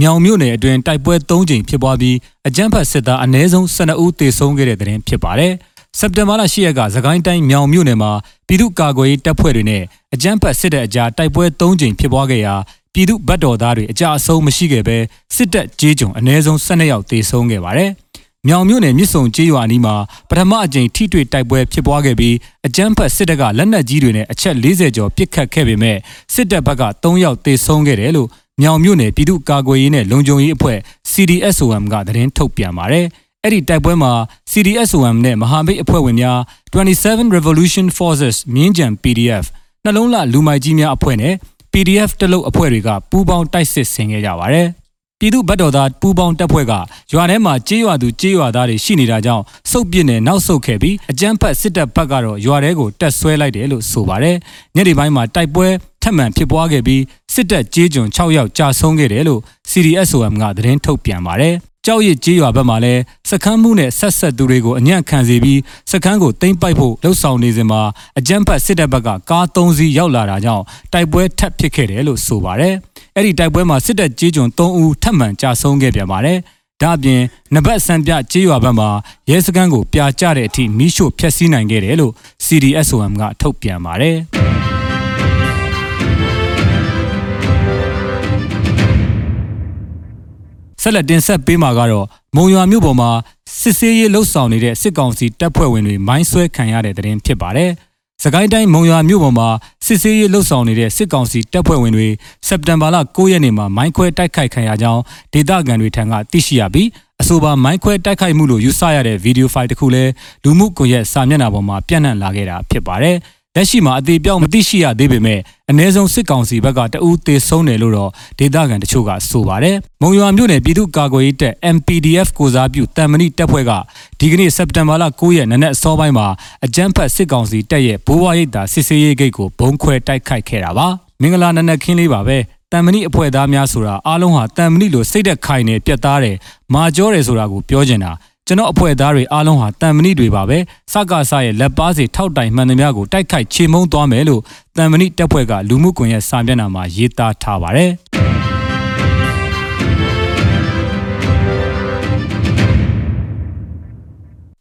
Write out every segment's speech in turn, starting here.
မြောင်မြို့နယ်အတွင်းတိုက်ပွဲ၃ကြိမ်ဖြစ်ပွားပြီးအကြမ်းဖက်စစ်သားအ ਨੇ ဆုံး12ဦးသေဆုံးခဲ့တဲ့တဲ့တင်ဖြစ်ပါတယ်။စက်တင်ဘာလ10ရက်ကသခိုင်းတိုင်းမြောင်မြို့နယ်မှာပြည်သူ့ကာကွယ်ရေးတပ်ဖွဲ့တွေနဲ့အကြမ်းဖက်စစ်တပ်အကြားတိုက်ပွဲ၃ကြိမ်ဖြစ်ပွားခဲ့ရာပြည်သူ့ဗတ်တော်သားတွေအကြအဆုံးမရှိခဲ့ပဲစစ်တပ်ကြေးကြုံအ ਨੇ ဆုံး12ယောက်သေဆုံးခဲ့ပါတယ်။မြောင်မြို့နယ်မြစ်ဆုံကျေးရွာအနီးမှာပထမအကြိမ်ထိတွေ့တိုက်ပွဲဖြစ်ပွားခဲ့ပြီးအကြမ်းဖက်စစ်တပ်ကလက်နက်ကြီးတွေနဲ့အချက်40ကျော်ပစ်ခတ်ခဲ့ပေမဲ့စစ်တပ်ဘက်က3ယောက်သေဆုံးခဲ့တယ်လို့ မြောင်မြို့နယ်ပြည်သူ့ကာကွယ်ရေးနဲ့လုံခြုံရေးအဖွဲ့ CDSOM ကသတင်းထုတ်ပြန်ပါတယ်။အဲ့ဒီတိုက်ပွဲမှာ CDSOM နဲ့မဟာမိတ်အဖွဲ့ဝင်များ27 Revolution Forces မြင်းကြံ PDF နှလုံးလှလူမိုက်ကြီးများအဖွဲ့နဲ့ PDF တလုတ်အဖွဲ့တွေကပူးပေါင်းတိုက်စစ်ဆင်ခဲ့ကြပါတယ်။ပြည်သူ့ဗတ်တော်သားပူးပေါင်းတပ်ဖွဲ့ကရွာထဲမှာကြေးရွာသူကြေးရွာသားတွေရှိနေတာကြောင့်စုပ်ပစ်နဲ့နောက်ဆုတ်ခဲ့ပြီးအကြမ်းဖက်စစ်တပ်ဘက်ကတော့ရွာထဲကိုတက်ဆွဲလိုက်တယ်လို့ဆိုပါတယ်။ညနေပိုင်းမှာတိုက်ပွဲ ထပ်မံဖြစ်ပွားခဲ့ပြီးစစ်တပ်ကြေးကျွန်6ယောက်ကြာဆုံးခဲ့တယ်လို့ CDSOM ကသတင်းထုတ်ပြန်ပါတယ်။ကြောက်ရစ်ကြေးရွာဘက်မှာလည်းစခန်းမှုနဲ့ဆက်ဆက်သူတွေကိုအညံ့ခံစေပြီးစခန်းကိုတိမ့်ပိုက်ဖို့လှုံ့ဆော်နေစဉ်မှာအကြမ်းဖက်စစ်တပ်ဘက်ကကား၃စီးရောက်လာတာကြောင့်တိုက်ပွဲထပ်ဖြစ်ခဲ့တယ်လို့ဆိုပါတယ်။အဲ့ဒီတိုက်ပွဲမှာစစ်တပ်ကြေးကျွန်၃ဦးထပ်မံကြာဆုံးခဲ့ပြန်ပါတယ်။ဒါ့အပြင်နဘတ်စံပြကြေးရွာဘက်မှာရဲစခန်းကိုပြာကျတဲ့အထိမိရှို့ဖျက်ဆီးနိုင်ခဲ့တယ်လို့ CDSOM ကထုတ်ပြန်ပါတယ်။ ဆက်လက်တင်ဆက်ပေးမှာကတော့မုံရွာမြို့ပေါ်မှာစစ်ဆေးရေးလှုပ်ဆောင်နေတဲ့စစ်ကောင်စီတပ်ဖွဲ့ဝင်တွေမိုင်းဆွဲခံရတဲ့တဲ့တင်ဖြစ်ပါတယ်။စကိုင်းတိုင်းမုံရွာမြို့ပေါ်မှာစစ်ဆေးရေးလှုပ်ဆောင်နေတဲ့စစ်ကောင်စီတပ်ဖွဲ့ဝင်တွေစက်တင်ဘာလ9ရက်နေ့မှာမိုင်းခွဲတိုက်ခိုက်ခံရကြောင်းဒေသခံတွေထံကသိရှိရပြီးအဆိုပါမိုင်းခွဲတိုက်ခိုက်မှုလို့ယူဆရတဲ့ဗီဒီယိုဖိုင်တစ်ခုလည်းလူမှုကွန်ရက်စာမျက်နှာပေါ်မှာပြန့်နှံ့လာခဲ့တာဖြစ်ပါတယ်။ လက်ရှိမှာအသေးပြောင်းမသိရှိရသေးပေမဲ့အ ਨੇ ဆုံးစစ်ကောင်စီဘက်ကတအူးသေဆုံးတယ်လို့တော့ဒေသခံတချို့ကဆိုပါတယ်။မုံရွာမြို့နယ်ပြည်သူ့ကာကွယ်ရေးတပ် MPDF ကိုစားပြုတံမဏိတပ်ဖွဲ့ကဒီကနေ့စက်တင်ဘာလ9ရက်နနက်အစောပိုင်းမှာအကြမ်းဖက်စစ်ကောင်စီတပ်ရဲ့ဘိုးဘွားရိပ်သာစစ်ဆေးရေးဂိတ်ကိုဘုံခွဲတိုက်ခိုက်ခဲ့တာပါ။မင်္ဂလာနနက်ခင်းလေးပါပဲ။တံမဏိအဖွဲ့သားများဆိုတာအားလုံးဟာတံမဏိလိုစိတ်သက်ခိုင်နေပြတ်သားတယ်မာကြောတယ်ဆိုတာကိုပြောချင်တာ။ ကျွန်တော်အဖွဲ့သားတွေအားလုံးဟာတန်မဏိတွေပါပဲစကားဆရဲ့လက်ပါစီထောက်တိုင်မှန်သမျှကိုတိုက်ခိုက်ချေမှုန်းသွားမယ်လို့တန်မဏိတပ်ဖွဲ့ကလူမှုကွန်ရက်စာမျက်နှာမှာရေးသားထားပါတယ်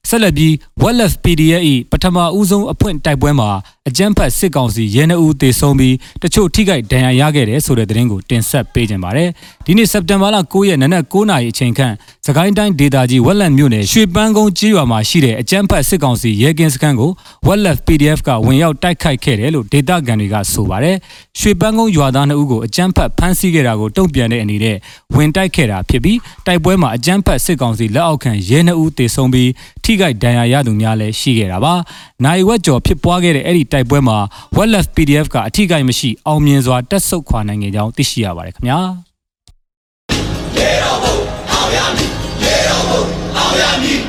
ဆက်လက်ပြီး Wildlife PDF ၏ပထမဦးဆုံးအဖွင့်တိုက်ပွဲမှာ အကြမ်းဖက်စစ်ကောင်စီရဲနှဦးတေဆုံးပြီးတချို့ထိခိုက်ဒဏ်ရာရခဲ့တယ်ဆိုတဲ့သတင်းကိုတင်ဆက်ပေးကြပါမယ်။ဒီနေ့စက်တင်ဘာလ9ရက်နနက်9နာရီအချိန်ခန့်စကိုင်းတိုင်းဒေသကြီးဝက်လက်မြို့နယ်ရွှေပန်းကုန်းကြီးရွာမှာရှိတဲ့အကြမ်းဖက်စစ်ကောင်စီရဲကင်းစခန်းကို Wildlife PDF ကဝင်ရောက်တိုက်ခိုက်ခဲ့တယ်လို့ဒေသခံတွေကဆိုပါတယ်။ရွှေပန်းကုန်းရွာသား2ဦးကိုအကြမ်းဖက်ဖမ်းဆီးခဲ့တာကိုတုံ့ပြန်တဲ့အနေနဲ့ဝင်တိုက်ခဲ့တာဖြစ်ပြီးတိုက်ပွဲမှာအကြမ်းဖက်စစ်ကောင်စီလက်အောက်ခံရဲ2ဦးတေဆုံးပြီးထိခိုက်ဒဏ်ရာရသူများလည်းရှိခဲ့တာပါ။နိုင်ဝက်ကျော်ဖြစ်ပွားခဲ့တဲ့အဲ့ဒီတိုက်ပွဲမှာ Wildlife PDF ကအထိကိမရှိအောင်မြင်စွာတက်ဆုပ်ခွာနိုင်ခဲ့ကြောင်းသိရှိရပါတယ်ခင်ဗျာရေတော်ဘုံအောင်ရမည်ရေတော်ဘုံအောင်ရမည်